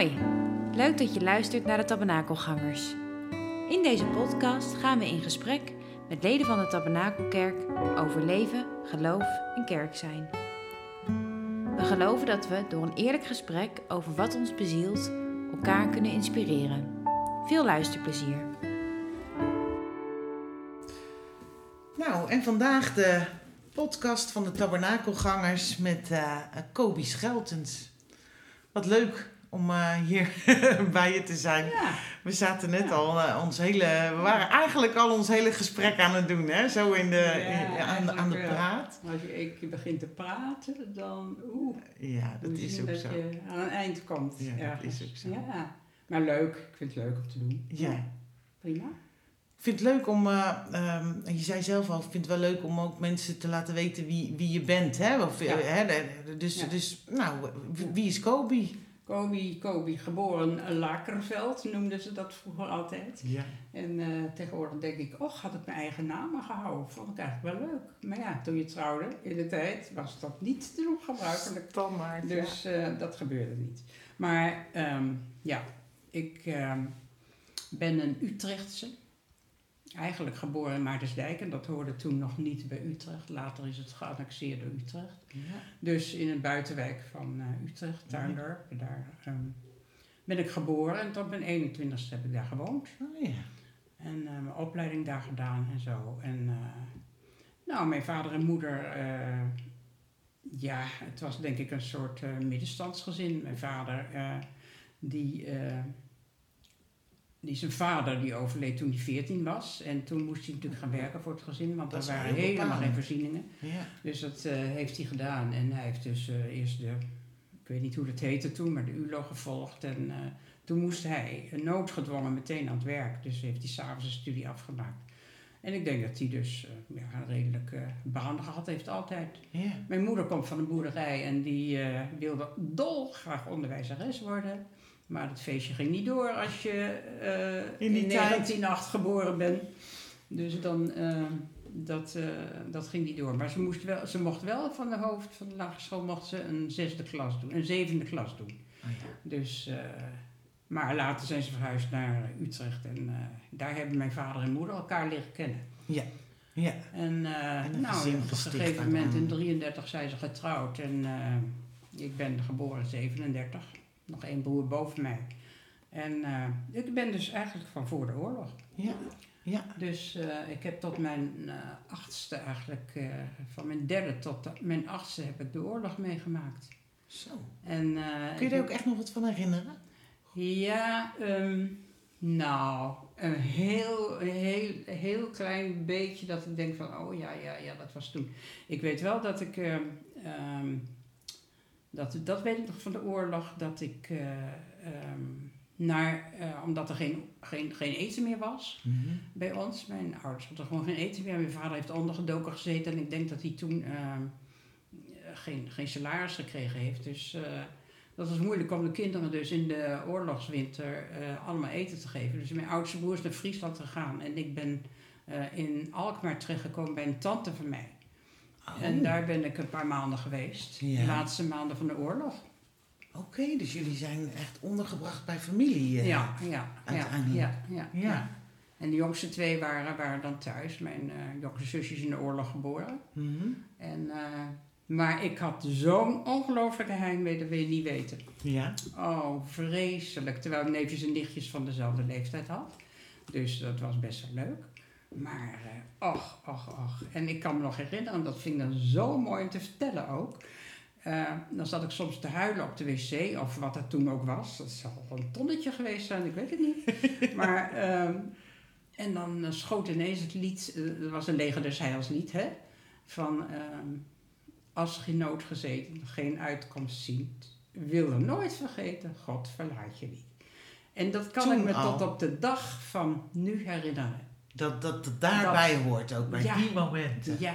Hoi, leuk dat je luistert naar de Tabernakelgangers. In deze podcast gaan we in gesprek met leden van de Tabernakelkerk over leven, geloof en kerk zijn. We geloven dat we door een eerlijk gesprek over wat ons bezielt elkaar kunnen inspireren. Veel luisterplezier. Nou, en vandaag de podcast van de Tabernakelgangers met uh, Kobi Scheltens. Wat leuk om uh, hier bij je te zijn. Ja. We zaten net Ja. al uh, ons hele, we waren eigenlijk al ons hele gesprek aan het doen, hè? Zo in de, in- aan, de- aan de wel. praat. Als je één keer begint te praten, dan oeh, Ja, dat is ook dat zo. je aan een eind komt. Ja, dat ergens. is ook zo. Ja, maar leuk. Ik vind het leuk om te doen. Ja. Prima. Ik vind het leuk om, eh, ehm, en je zei zelf al, ik vind het wel leuk om ook mensen te laten weten wie, wie je bent, hè? Of, Ja. eh, hè dus, dus, nou, wie- wie is Kobi? Kobi, Kobi, geboren Lakerveld noemden ze dat vroeger altijd. Ja. En eh, tegenwoordig denk ik, och, had ik mijn eigen naam maar gehouden. Vond ik eigenlijk wel leuk. Maar ja, toen je trouwde in de tijd was dat niet te doen gebruikelijk. Dan maar. Dus eh, dat gebeurde niet. Maar ehm, ja, ik ehm, ben een Utrechtse. Eigenlijk geboren in Maartensdijk en dat hoorde toen nog niet bij Utrecht. Later is het geannexeerd door Utrecht. Ja. Dus in een buitenwijk van eh, Utrecht, Tuindorp, daar ehm, ben ik geboren. En tot mijn 21ste heb ik daar gewoond. Oh, ja. En eh, mijn opleiding daar gedaan en zo. En eh, nou, mijn vader en moeder, ja, het was denk ik een soort middenstandsgezin. Mijn vader, die, die zijn vader, die overleed toen hij 14 was. En toen moest hij natuurlijk gaan werken voor het gezin, want Dat er waren helemaal geen voorzieningen. Ja. Dus dat eh, heeft hij gedaan. En hij heeft dus eh, eerst de, ik weet niet hoe dat heette toen, maar de ULO gevolgd. En eh, toen moest hij noodgedwongen meteen aan het werk. Dus heeft hij s'avonds een studie afgemaakt. En ik denk dat hij dus ja, een redelijk baan gehad heeft altijd. Ja. Mijn moeder komt van een boerderij en die wilde dolgraag onderwijzeres worden. Maar het feestje ging niet door als je eh, In in, die tijd. 1908 geboren bent. Dus dan, eh, dat, eh, dat ging niet door. Maar ze, moest wel, ze mocht wel van de hoofd van de lagere school mocht ze een zesde klas doen, een zevende klas doen. Oh, ja. Dus, maar later zijn ze verhuisd naar Utrecht en daar hebben mijn vader en moeder elkaar leren kennen. Ja. En, eh, En een nou, op een gegeven moment in uiteindelijk. 33 zijn ze getrouwd en ik ben geboren in 37, nog één broer boven mij. En eh, ik ben dus eigenlijk van voor de oorlog. Ja. Ja. Dus eh, ik heb tot mijn eh, achtste eigenlijk, van mijn derde tot de- mijn achtste heb ik de oorlog meegemaakt. Zo. En, Kun je er ook echt nog wat van herinneren? ja, ehm, nou, een heel, heel, heel klein beetje dat ik denk van, oh ja, ja, ja, dat was toen. Ik weet wel dat ik, ehm, ehm, dat, dat weet ik nog van de oorlog, dat ik eh, ehm, naar, eh, omdat er geen, geen, geen eten meer was bij ons, mijn ouders hadden gewoon geen eten meer. Mijn vader heeft ondergedoken gezeten en ik denk dat hij toen ehm, geen, geen salaris gekregen heeft. Dus eh, dat was moeilijk om de kinderen dus in de oorlogswinter allemaal eten te geven. Dus mijn oudste broer is naar Friesland gegaan en ik ben in Alkmaar terechtgekomen bij een tante van mij. Oh. En daar ben ik een paar maanden geweest, Ja. de laatste maanden van de oorlog. Oké, dus jullie zijn echt ondergebracht bij familie. eh. Ja, ja, ja, uiteindelijk. ja, ja, Ja. ja. En de jongste twee waren, waren dan thuis. Mijn eh jongste zusje is in de oorlog geboren. Mhm. En, eh, maar ik had zo'n ongelofelijke heimwee, dat wil je niet weten. Ja. Oh, vreselijk. Terwijl ik neefjes en nichtjes van dezelfde leeftijd had. Dus dat was best wel leuk. Maar, eh, och, och, och. En ik kan me nog herinneren, dat vind ik dan zo mooi om te vertellen ook. Eh, dan zat ik soms te huilen op de wc, of wat dat toen ook was. Dat zal een tonnetje geweest zijn, ik weet het niet. maar, ehm, en dan eh, schoot ineens het lied, eh, er was een leger des heils lied, hè? Van, ehm, als geen nood gezeten, geen uitkomst ziet, wil er nooit vergeten, God verlaat je niet. En dat kan Toen ik me al. tot op de dag van nu herinneren. Dat, dat het daarbij hoort ook, bij Ja. die momenten. Ja,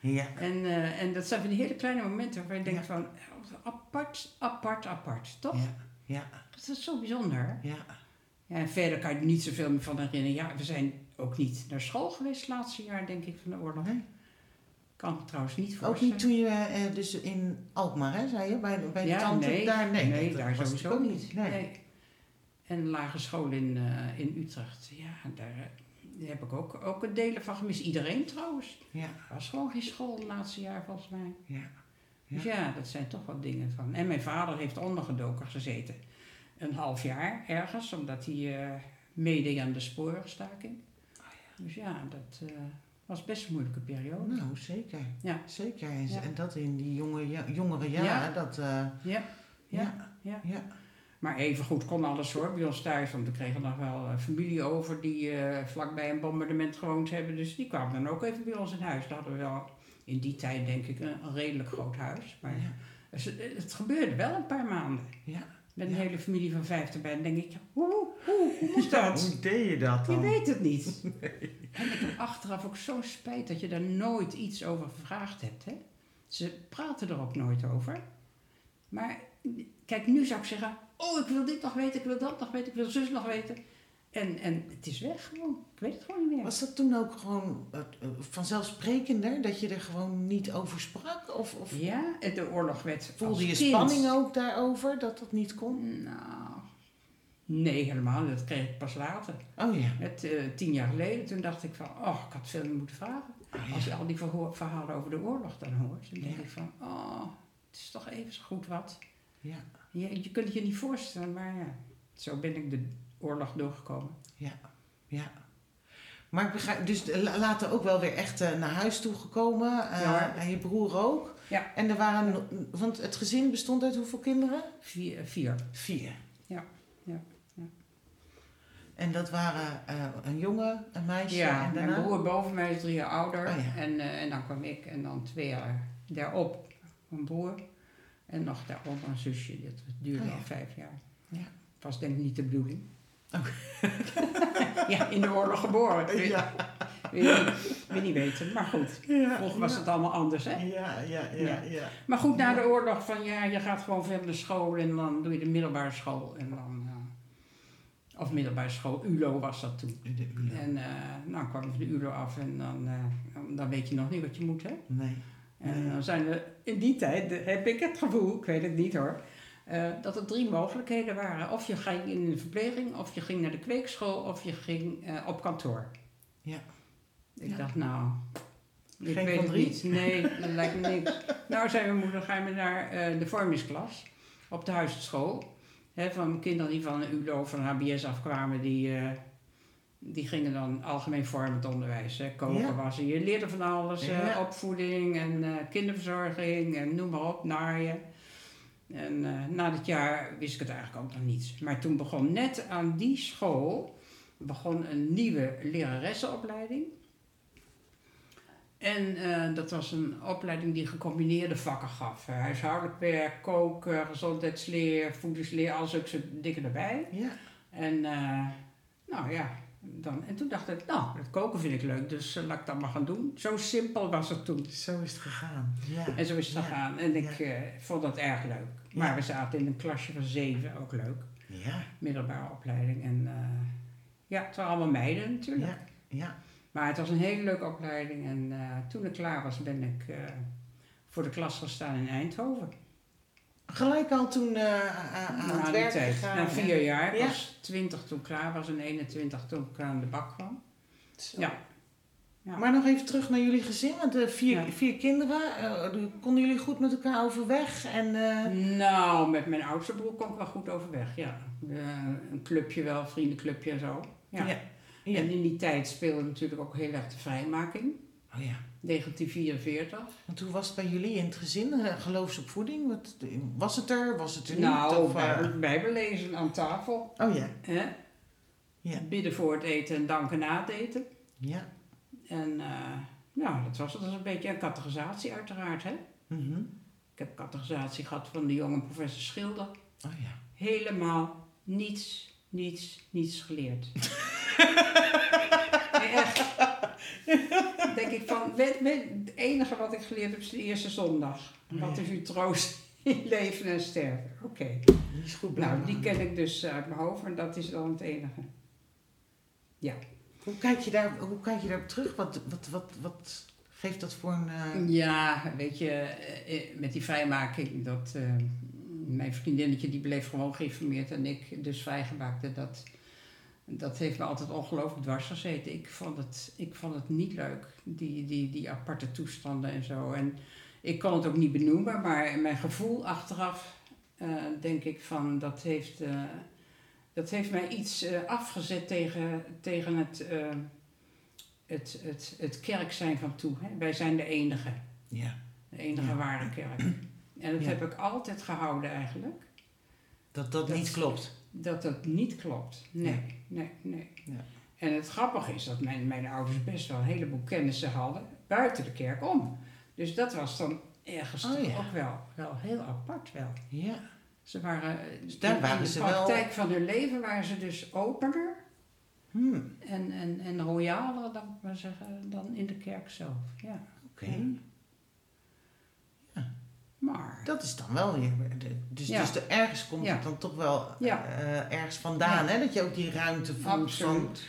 Ja. en, eh, en dat zijn van die hele kleine momenten waar je denkt Ja. van, eh, apart, apart, apart, toch? Ja. Ja. Dat is zo bijzonder. Ja. Ja, en verder kan je er niet zoveel meer van herinneren. Ja, we zijn ook niet naar school geweest het laatste jaar, denk ik, van de oorlog. Nee. Kan ik trouwens niet Ook voorstellen. niet toen je eh, dus in Alkmaar, hè, zei je? Bij, bij de tante nee, daar? Nee, nee, dat daar was sowieso ook niet. Nee. Nee. En lagere school in, eh, in Utrecht. Ja, daar, daar heb ik ook, ook een delen van gemist. Iedereen trouwens. Ja, Er was gewoon geen school het laatste jaar volgens mij. ja. Dus ja, dat zijn toch wat dingen van. En mijn vader heeft ondergedoken gezeten. Een half jaar ergens, omdat hij eh meedeed aan de sporenstaking. Dus ja, dat eh, was best een moeilijke periode. Nou, zeker. Ja. Zeker. En, Ja. en dat in die jonge, ja- jongere jaren. Dat, eh, Ja, ja, ja. Maar even goed kon alles hoor bij ons thuis. Want we kregen nog wel eh, familie over die eh, vlakbij een bombardement gewoond hebben. Dus die kwamen dan ook even bij ons in huis. Daar hadden we wel in die tijd denk ik een, een redelijk groot huis. Maar Ja. dus het, het gebeurde wel een paar maanden. Ja. Met een Ja. hele familie van vijf erbij. Dan denk ik, hoe, hoe, hoe moest dat? Hoe deed je dat Je dan? weet het niet. En ik heb achteraf ook zo'n spijt dat je daar nooit iets over gevraagd hebt. Hè? Ze praten er ook nooit over. Maar kijk, nu zou ik zeggen: Oh, ik wil dit nog weten, ik wil dat nog weten, ik wil zus nog weten. En, en het is weg gewoon. Ik weet het gewoon niet meer. Was dat toen ook gewoon eh, vanzelfsprekender dat je er gewoon niet over sprak? Of, of Ja, de oorlog werd. voelde je kind- spanning ook daarover dat dat niet kon? Nou, nee, helemaal. Dat kreeg ik pas later. Oh ja. Het, eh, tien jaar geleden, toen dacht ik van, oh, ik had veel meer moeten vragen. Oh, Als je al die verhalen over de oorlog dan hoort, dan denk Ja. ik van, oh, het is toch even zo goed wat. Ja. Je, je kunt het je niet voorstellen, maar ja, zo ben ik de oorlog doorgekomen. ja. Maar ik begrijp, dus eh, la- later ook wel weer echt eh, naar huis toe gekomen. eh, Ja. en je broer ook. Ja. En er waren, want het gezin bestond uit hoeveel kinderen? Vier. vier. Vier. Ja, ja, ja. En dat waren eh, een jongen, een meisje Ja, en mijn broer boven mij is drie jaar ouder. Oh ja. en, eh, en dan kwam ik en dan twee jaar daarop een broer. En nog daarop een zusje. Dat duurde Oh ja. al vijf jaar. Ja. Was denk ik niet de bedoeling. Oh. ja, in de oorlog geboren. Weet, Ja. weet niet, weet niet weten. Maar goed, Ja, vroeger was ja. het allemaal anders, hè? Ja, ja, ja, Ja. Maar goed, na de oorlog van ja, je gaat gewoon verder naar school en dan doe je de middelbare school. En dan, eh, of middelbare school, ULO was dat toen. De ULO. En eh nou kwam ik de ULO af en dan, eh, dan weet je nog niet wat je moet, hè? Nee. En Nee. dan zijn we, in die tijd eh, heb ik het gevoel, ik weet het niet hoor, eh, dat er drie mogelijkheden waren. Of je ging in de verpleging, of je ging naar de kweekschool, of je ging eh, op kantoor. Ja. Ik Ja. dacht, nou, ik Geen weet van het drie? niet. Nee, dat lijkt me niks. Nou, zei mijn moeder, ga je naar eh, de vormingsklas op de huisschool. Hè, van kinderen die van een ULO of van HBS afkwamen, die, eh, die gingen dan algemeen vormend onderwijs. Hè, koken, Ja. wassen. Je leerde van alles, opvoeding en eh, kinderverzorging en noem maar op, naaien. En eh, na dit jaar wist ik het eigenlijk ook nog niet. Maar toen begon net aan die school begon een nieuwe leraressenopleiding. En eh, dat was een opleiding die gecombineerde vakken gaf. Huishoudelijk werk, koken, gezondheidsleer, voedingsleer, al zulke dingen erbij. Ja. En nou ja, dan, en toen dacht ik, nou, het koken vind ik leuk, dus eh, laat ik dat maar gaan doen. Zo simpel was het toen. Zo is het gegaan. Ja. En zo is het Ja. gegaan. En ik Ja. eh, vond dat erg leuk. Maar we zaten in een klasje van zeven, ook leuk. Ja. Middelbare opleiding. En eh, ja, het waren allemaal meiden natuurlijk. Ja. Ja. Maar het was een hele leuke opleiding. En toen ik klaar was, ben ik voor de klas gestaan in Eindhoven. Gelijk al toen eh, aan aan Na het werk tijd. gegaan. Na vier jaar. Ik Ja. was 20 toen ik klaar was en 21 toen ik aan de bak kwam. Zo. Ja. Ja. Maar nog even terug naar jullie gezin. Want de vier, Ja. vier kinderen, eh, konden jullie goed met elkaar overweg? En, eh, Nou, met mijn oudste broer kon ik wel goed overweg, ja. Eh, een clubje wel, vriendenclubje en zo. Ja. Ja. Ja. En in die tijd speelde natuurlijk ook heel erg de vrijmaking. Oh ja. 1944. Want hoe was het bij jullie in het gezin? Eh, geloofsopvoeding? Wat, was het er? Was het er Nou, niet? Of, eh, bijbel, bijbellezen aan tafel. Oh ja. Hè? Ja. Bidden voor het eten en danken na het eten. Ja. En eh, nou, dat was het. Dat was een beetje een categorisatie uiteraard. Hè? Mhm. Ik heb categorisatie gehad van de jonge professor Schilder. Oh ja. Helemaal niets, niets, niets geleerd. Nee, echt. Denk ik van, het enige wat ik geleerd heb is de eerste zondag. Wat is uw troost in leven en sterven? Oké. Die is goed Nou, die ken ik dus uit mijn hoofd en dat is dan het enige. Hoe kijk je daar, hoe kijk je daarop terug? Wat, wat, wat, wat geeft dat voor een... eh, Ja, weet je, eh, eh, met die vrijmaking, dat, mijn vriendinnetje die bleef gewoon geïnformeerd en ik dus vrijgemaakte. Dat, dat heeft me altijd ongelooflijk dwars gezeten. Ik vond het, ik vond het niet leuk, die, die, die aparte toestanden en zo. En ik kon het ook niet benoemen, maar mijn gevoel achteraf eh, denk ik van dat heeft, eh, dat heeft mij iets eh, afgezet tegen, tegen het, het, het, het kerk zijn van toe. Hè. Wij zijn de enige, Ja. de enige Ja. ware kerk. En dat Ja. heb ik altijd gehouden eigenlijk. Dat dat Dat- niet klopt. Dat dat niet klopt. Nee, nee, nee. Ja. En het grappige is dat mijn, mijn ouders best wel een heleboel kennissen hadden buiten de kerk om. Dus dat was dan ergens Oh, ja. ook wel, wel heel apart wel. Ja. Ze waren, eh, Dus daar in, waren in de ze wel- praktijk van hun leven waren ze dus opener Hmm. en, en, en royaler dan, maar zeggen, dan in de kerk zelf. Ja. Oké. Maar, Dat is dan wel weer. de- Dus, Ja. dus er ergens komt Ja. het dan toch wel Ja. eh, ergens vandaan, hè? Dat je ook die ruimte voelt van absoluut.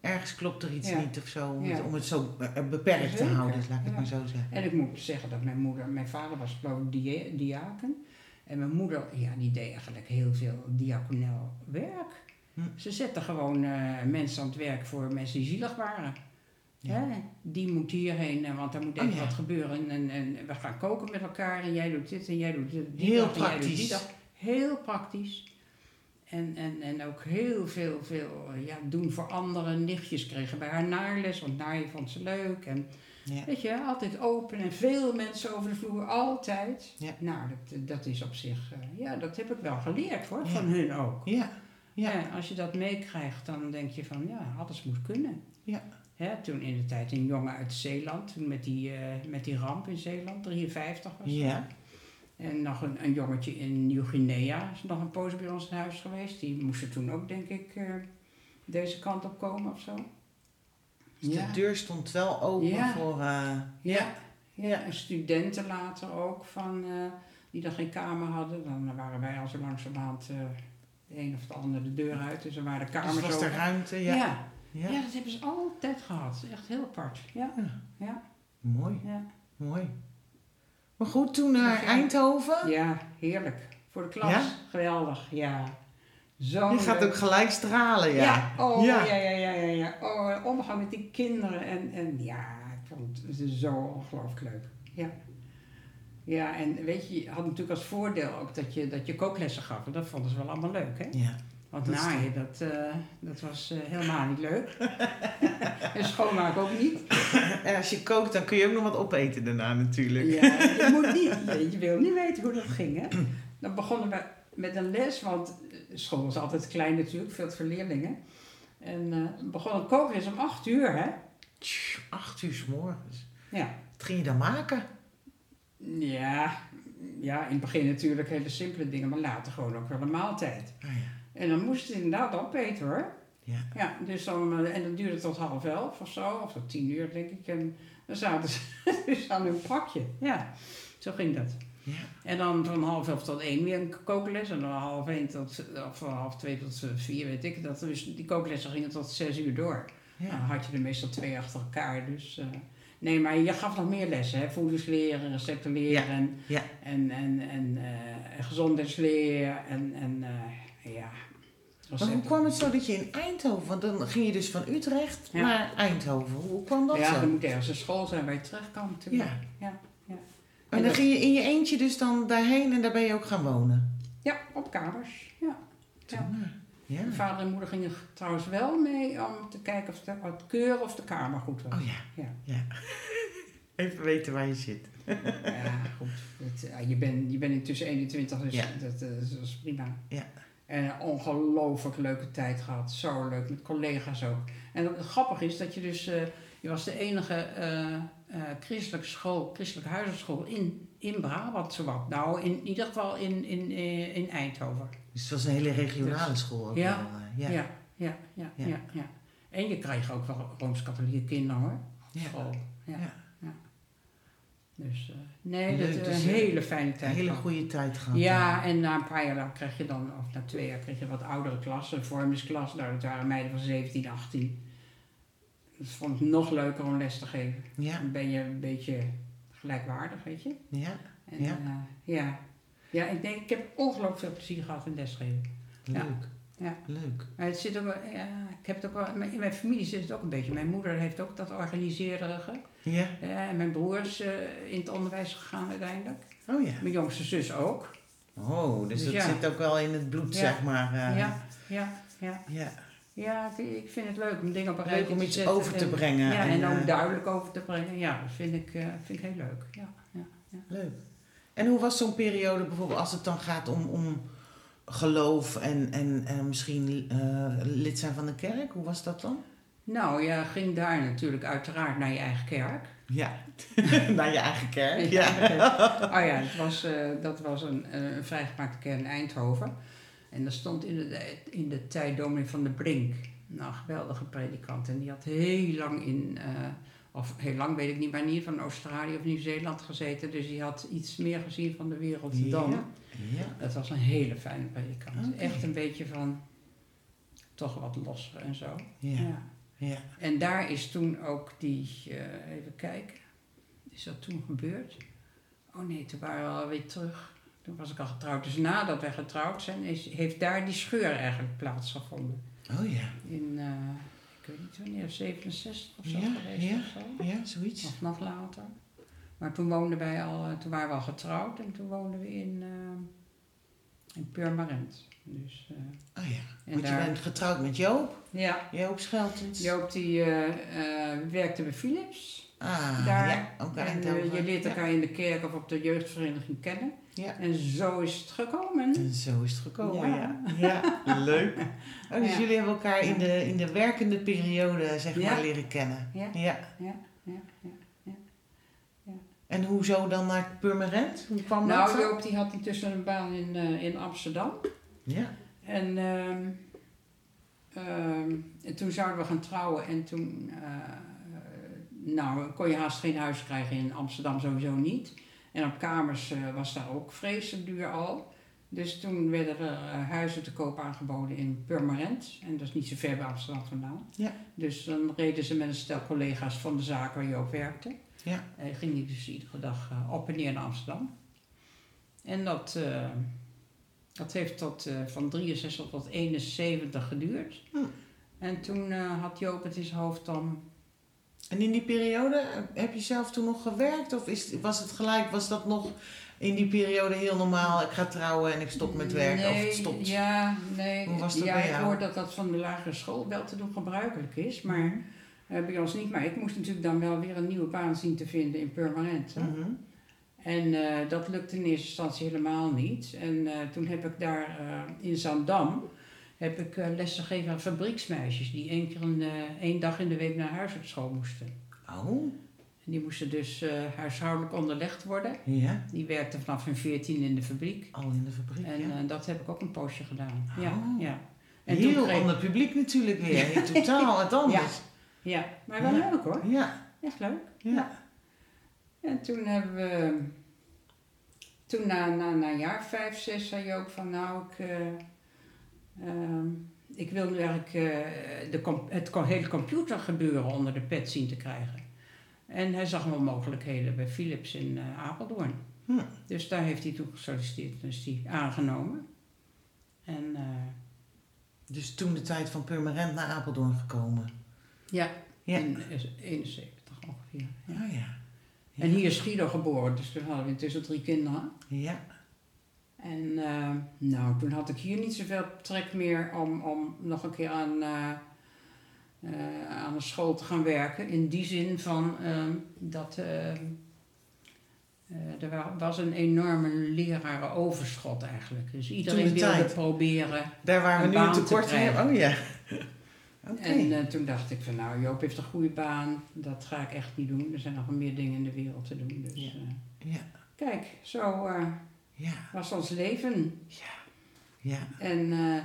Ergens klopt er iets niet of zo. Om, het, om het zo eh, beperkt te houden, laat ik het maar zo zeggen. En ik moet zeggen dat mijn moeder, mijn vader was geloof ik dia- diaken. En mijn moeder, ja, die deed eigenlijk heel veel diaconel werk. Hm. Ze zette gewoon eh, mensen aan het werk voor mensen die zielig waren. Ja. Die moet hierheen, eh, want daar moet Oh, even ja. wat gebeuren. En, en we gaan koken met elkaar en jij doet dit en jij doet dit. die Heel dag en jij doet die praktisch. dag. Heel praktisch. En, en, en ook heel veel, veel eh, ja, doen voor anderen. Nichtjes kregen bij haar naarles, want naaien vond ze leuk. En Ja. Weet je, altijd open en veel mensen over de vloer, altijd. Ja. Nou, dat, dat is op zich, eh, ja, dat heb ik wel geleerd hoor, Ja. van hun ook. Ja. Ja. Ja, als je dat meekrijgt, dan denk je van, ja, alles moet kunnen. Ja. Hè, toen in de tijd een jongen uit Zeeland, toen met die, eh, met die ramp in Zeeland, 53 was. Ja. En nog een, een jongetje in Nieuw-Guinea is nog een poos bij ons in huis geweest. Die moesten toen ook, denk ik, eh, deze kant op komen of zo. Dus de deur stond wel open Ja. voor. eh, Ja, ja, en studenten later ook, van, die dan geen kamer hadden. Dan waren wij al zo langzamerhand de een of de ander de deur uit. Dus er waren de kamers dus was er ruimte. Ja. Ja. Ja. Ja. dat hebben ze altijd gehad. Echt heel apart. Ja, ja, Mooi. ja. Mooi. Maar goed, toen naar Ja. Eindhoven. Ja, heerlijk. Voor de klas. Ja? Geweldig, ja. Zo Je gaat ook gelijk stralen, ja. Ja, oh Ja. ja, ja, ja, ja. ja. Oh, omgaan met die kinderen. En, en ja, ik vond het zo ongelooflijk leuk. Ja. Ja, en weet je, je had natuurlijk als voordeel ook dat je, dat je kooklessen gaf. En dat vonden ze wel allemaal leuk, hè? Ja. Want Dat is naaien, dat, eh, dat was eh, helemaal niet leuk. en schoonmaken ook niet. En als je kookt, dan kun je ook nog wat opeten daarna natuurlijk. Ja, je moet niet, je, je wil niet weten hoe dat ging, hè? Dan begonnen we met een les, want eh, school was altijd klein natuurlijk, veel veel leerlingen. En eh we begonnen kookles om acht uur, hè? Tjoe, Acht uur s morgens. Ja. Wat ging je dan maken? Ja, ja, in het begin natuurlijk hele simpele dingen, maar later gewoon ook wel een maaltijd. Ah, ja. En dan moest het inderdaad opeten hoor. Ja. Ja, dus dan, eh, en dat duurde tot half elf of zo, of tot tien uur denk ik. En dan zaten ze dus aan hun pakje. Ja, zo ging dat. Ja. En dan van half elf tot één weer een kookles. En dan half één tot, of van half twee tot vier, weet ik dat. Dus die kooklessen gingen tot zes uur door. Ja. Dan had je er meestal twee achter elkaar. Dus, eh, nee, maar je gaf nog meer lessen. Hè? Voedingsleren, recepten leren. En, Ja. en, en, en eh, gezondheidsleer. En, en ja. Maar hoe kwam het zo dat je in Eindhoven, want dan ging je dus van Utrecht Ja. naar Eindhoven. Hoe kwam dat Ja, zo? er moet ergens een school zijn waar je terecht kan natuurlijk. Ja. Ja, ja. En En dan ging je in je eentje dus dan daarheen en daar ben je ook gaan wonen? ja op kamers. Ja. Ja. Ja. Mijn vader en moeder gingen trouwens wel mee om te kijken of de, het keur of de kamer goed was. Oh ja. Ja. ja. Even weten waar je zit. Ja, goed. Het, ja, je bent je bent intussen 21, dus Ja. dat, eh, dat is prima. Ja. En een ongelooflijk leuke tijd gehad. Zo leuk, met collega's ook. En het grappige is dat je dus... eh, je was de enige eh, eh, christelijke school, christelijke huisartschool in, in Brabant, zowat. Nou, in ieder geval in, in, in Eindhoven. Dus het was een hele regionale Dus- school ook Ja. wel. Ja, ja. ja, ja, ja. Ja. ja, En je kreeg ook wel Rooms-Katholieke kinderen hoor. Ja. School. Ja. Ja. Dus eh, nee, Leuk, dat is dus, een eh, hele fijne Een tijd. hele gehad. goede tijd gehad. Ja, en na een paar jaar kreeg je dan, of na twee jaar kreeg je wat oudere klassen, een vormingsklas. Nou, dat waren meiden van 17, 18. Dat vond ik nog leuker om les te geven. Ja. Dan ben je een beetje gelijkwaardig, weet je. Ja. En, Ja. ja. ja. Ja, ik denk, ik heb ongelooflijk veel plezier gehad in lesgeven. Leuk. Ja. Ja. Leuk. Maar het zit ook ja, ik heb het ook wel, in mijn familie zit het ook een beetje. Mijn moeder heeft ook dat organiserige. Ja. Eh, en mijn broer is eh, in het onderwijs gegaan uiteindelijk. Oh ja. Mijn jongste zus ook. Oh, dus, Dus dat ja. zit ook wel in het bloed, Ja. zeg maar. eh. Ja, ja, ja. ja. Ja, ik, vind het leuk om dingen op een Leuk rijtje om te iets zetten over te en- brengen. Ja, en, ook eh, duidelijk over te brengen. Ja, dat vind ik, vind ik heel leuk. Ja, ja. Leuk. En hoe was zo'n periode bijvoorbeeld als het dan gaat om, om geloof en, en, en misschien eh, lid zijn van de kerk? Hoe was dat dan? Nou ja, ging daar natuurlijk uiteraard naar je eigen kerk. Ja, naar je eigen kerk. Ja. Oh ja, het was, eh, dat was een, eh, een vrijgemaakte kerk in Eindhoven. En daar stond in de, in de tijd dominee van de Brink. Nou, een geweldige predikant. En die had heel lang in, of heel lang weet ik niet, maar in ieder geval in Australië of Nieuw-Zeeland gezeten. Dus die had iets meer gezien van de wereld dan. Ja. Dat was een hele fijne predikant. Echt een beetje van, toch wat losser en zo. Ja. Ja. Ja. En daar is toen ook die, eh, even kijken, is dat toen gebeurd? Oh nee, toen waren we alweer terug. Toen was ik al getrouwd. Dus nadat wij getrouwd zijn, is, heeft daar die scheur eigenlijk plaatsgevonden. Oh ja. In, eh, ik weet niet wanneer, 67 of zo Ja, geweest ja. of zo. Ja, zoiets. Of nog later. Maar toen woonden wij al, eh, toen waren we al getrouwd en toen woonden we in, eh, in Purmerend. Dus, Oh ja. en Want je daar, bent getrouwd met Joop. ja, Joop Scheltens. Joop die werkte bij Philips. Ah, daar. ja. Ook En je leert elkaar in de kerk of op de jeugdvereniging kennen. Ja. En zo is het gekomen. En zo is het gekomen, ja. Ja. Ja, leuk. Oh, dus Ja. jullie hebben elkaar in de, in de werkende periode, zeg Ja. maar, leren kennen. Ja. ja. Ja, ja, ja. En hoezo dan naar Purmerend? Hoe kwam dat Nou? Joop die had intussen een baan in, eh, in Amsterdam. Ja. En, ehm, ehm, en toen zouden we gaan trouwen en toen eh, eh, nou, kon je haast geen huis krijgen in Amsterdam sowieso niet. En op kamers eh, was daar ook vreselijk duur al. Dus toen werden er eh, huizen te koop aangeboden in Purmerend. En dat is niet zo ver bij Amsterdam vandaan. Ja. Dus dan reden ze met een stel collega's van de zaak waar Joop werkte. Ja. En ging die dus iedere dag eh, op en neer naar Amsterdam. En dat, eh, dat heeft tot, eh, van 63 tot 71 geduurd. Hm. En toen eh, had Joop het in zijn hoofd dan... En in die periode, heb je zelf toen nog gewerkt? Of is, was het gelijk, was dat nog in die periode heel normaal? Ik ga trouwen en ik stop met werken of het stopt? Ja, nee. Hoe was dat ja, bij ik jou? hoor dat dat van de lagere school wel te doen gebruikelijk is. Maar Mhm. eh, bij ons niet. Maar ik moest natuurlijk dan wel weer een nieuwe baan zien te vinden in Permanent. hè. Mhm. En eh, dat lukte in eerste instantie helemaal niet. En eh, toen heb ik daar in Zandam heb ik eh, lessen gegeven aan fabrieksmeisjes die één keer een, eh, één dag in de week naar huisartschool moesten. Oh, En die moesten dus eh, huishoudelijk onderlegd worden. ja. Die werkten vanaf hun 14 in de fabriek. Al in de fabriek, En ja. eh, dat heb ik ook een poosje gedaan. Ja, Oh. ja. En toen Heel kreeg- ander publiek natuurlijk weer. Heel Totaal wat anders. Ja, maar wel Ja. leuk hoor. Ja. Echt leuk. Ja. En toen hebben we... Toen na, na, na een jaar, vijf, zes, zei Joop van nou, ik, ik wil nu eigenlijk eh, de, het hele computergebeuren onder de pet zien te krijgen. En hij zag wel mogelijkheden bij Philips in eh, Apeldoorn. Hm. Dus daar heeft hij toen gesolliciteerd en is hij aangenomen. En eh, Dus toen de tijd van Purmerend naar Apeldoorn gekomen. ja, Ja. in eh, 71 ongeveer. Ja. Oh ja. En hier is Guido geboren, dus toen hadden we intussen drie kinderen. Ja. En eh, nou, toen had ik hier niet zoveel trek meer om, om nog een keer aan, eh, eh, aan een school te gaan werken. In die zin van ehm, dat er wa- was een enorme lerarenoverschot eigenlijk. Dus iedereen de wilde tijd. proberen. Daar waar we nu een te tekort krijgen. hebben. Oh ja. En toen dacht ik van nou, Joop heeft een goede baan. Dat ga ik echt niet doen. Er zijn nog meer dingen in de wereld te doen. Dus Ja. Ja. kijk, zo Ja. was ons leven. Ja. En eh,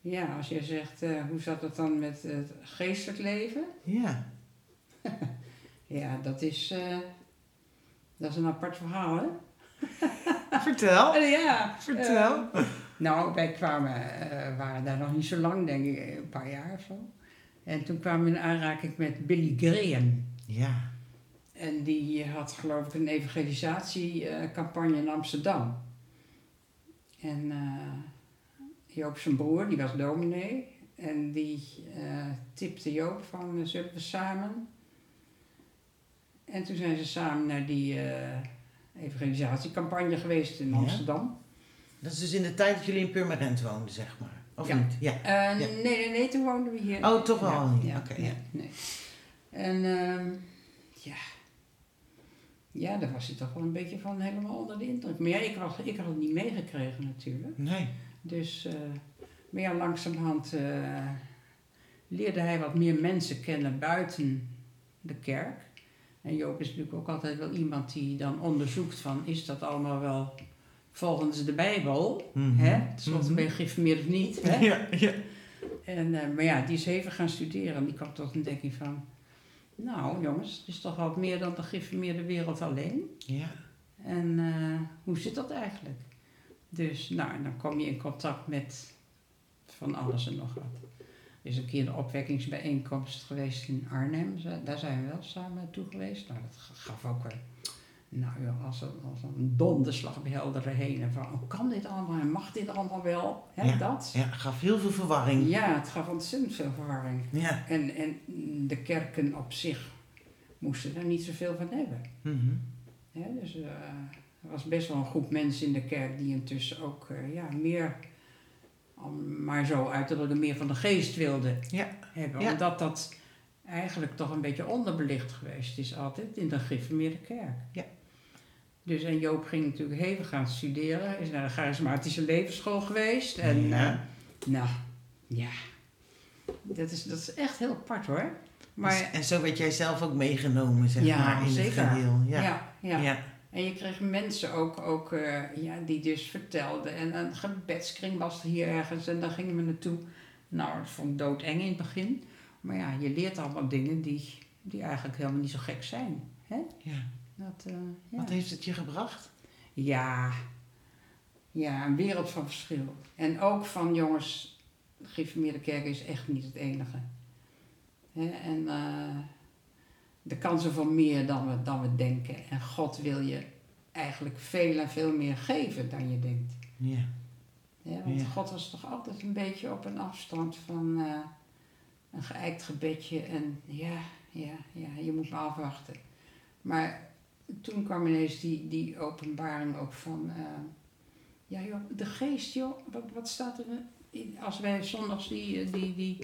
ja, als je zegt, eh, hoe zat het dan met het geestelijk leven? Ja. Ja, dat is, eh, dat is een apart verhaal, hè? Vertel. Ja. Vertel. nou, wij kwamen, waren daar nog niet zo lang, denk ik, een paar jaar of zo. En toen kwamen we in aanraking met Billy Graham. Ja. En die had geloof ik een evangelisatiecampagne in Amsterdam. En eh, Joop zijn broer, die was dominee. En die eh, tipte Joop van, eh, zullen we samen? En toen zijn ze samen naar die evangelisatiecampagne geweest in Ja? Amsterdam. Dat is dus in de tijd dat jullie in Purmerend woonden, zeg maar. Of Ja. niet? Ja. Ja. Nee, nee, nee, toen woonden we hier. Oh, toch wel Ja, Oké, nee. En ehm, ja. Ja, daar was hij toch wel een beetje van helemaal onder de indruk. Maar ja, ik, was, ik had het niet meegekregen natuurlijk. Nee. Dus, eh maar ja, langzamerhand eh, leerde hij wat meer mensen kennen buiten de kerk. En Joop is natuurlijk ook altijd wel iemand die dan onderzoekt van, is dat allemaal wel volgens de Bijbel? Mhm. Hè? Tenslotte Mhm. ben je geïnformeerd of niet? Hè? Ja, ja. En, eh, maar ja, die is even gaan studeren en die kwam tot een ontdekking van... Nou jongens, het is toch wat meer dan de geïnformeerde wereld alleen. Ja. En eh, hoe zit dat eigenlijk? Dus nou, en dan kom je in contact met van alles en nog wat. Er is een keer een opwekkingsbijeenkomst geweest in Arnhem. Daar zijn we wel samen naartoe geweest. Nou, dat gaf ook een, nou, ja, als een, als een donderslag bij heldere heen. En van, hoe kan dit allemaal en mag dit allemaal wel? Hè, Ja. dat? Ja, gaf heel veel verwarring. Ja, het gaf ontzettend veel verwarring. Ja. En, en de kerken op zich moesten daar niet zoveel van hebben. Mhm. Hè, dus eh, er was best wel een groep mensen in de kerk die intussen ook eh, ja, meer, om maar zo uit te drukken, meer van de geest wilden Ja. hebben. Ja. Omdat dat eigenlijk toch een beetje onderbelicht geweest is altijd in de gereformeerde kerk. Ja. Dus en Joop ging natuurlijk hevig gaan studeren, is naar de charismatische levensschool geweest. En Ja. eh, nou, ja, dat is, dat is echt heel apart hoor. Maar Dus- en zo werd jij zelf ook meegenomen, zeg Ja, maar, in zeker. het geheel. Ja. ja, ja. Ja. En je kreeg mensen ook, ook eh, ja, die dus vertelden. En een gebedskring was er hier ergens en daar gingen we naartoe. Nou, dat vond ik doodeng in het begin. Maar ja, je leert allemaal dingen die, die eigenlijk helemaal niet zo gek zijn. Hè? Ja. Dat, eh, ja. Wat heeft het je gebracht? Ja. ja, een wereld van verschil. En ook van jongens, de gereformeerde kerk is echt niet het enige. En eh de kansen voor meer dan we, dan we denken. En God wil je eigenlijk veel en veel meer geven dan je denkt. Ja. Ja, want Ja. God was toch altijd een beetje op een afstand van eh, een geëikt gebedje. En ja, ja, ja, je moet maar afwachten. Maar toen kwam ineens die, die openbaring ook van... eh, ja joh, de geest joh, wat, wat staat er... In, als wij zondags die, eh, die, die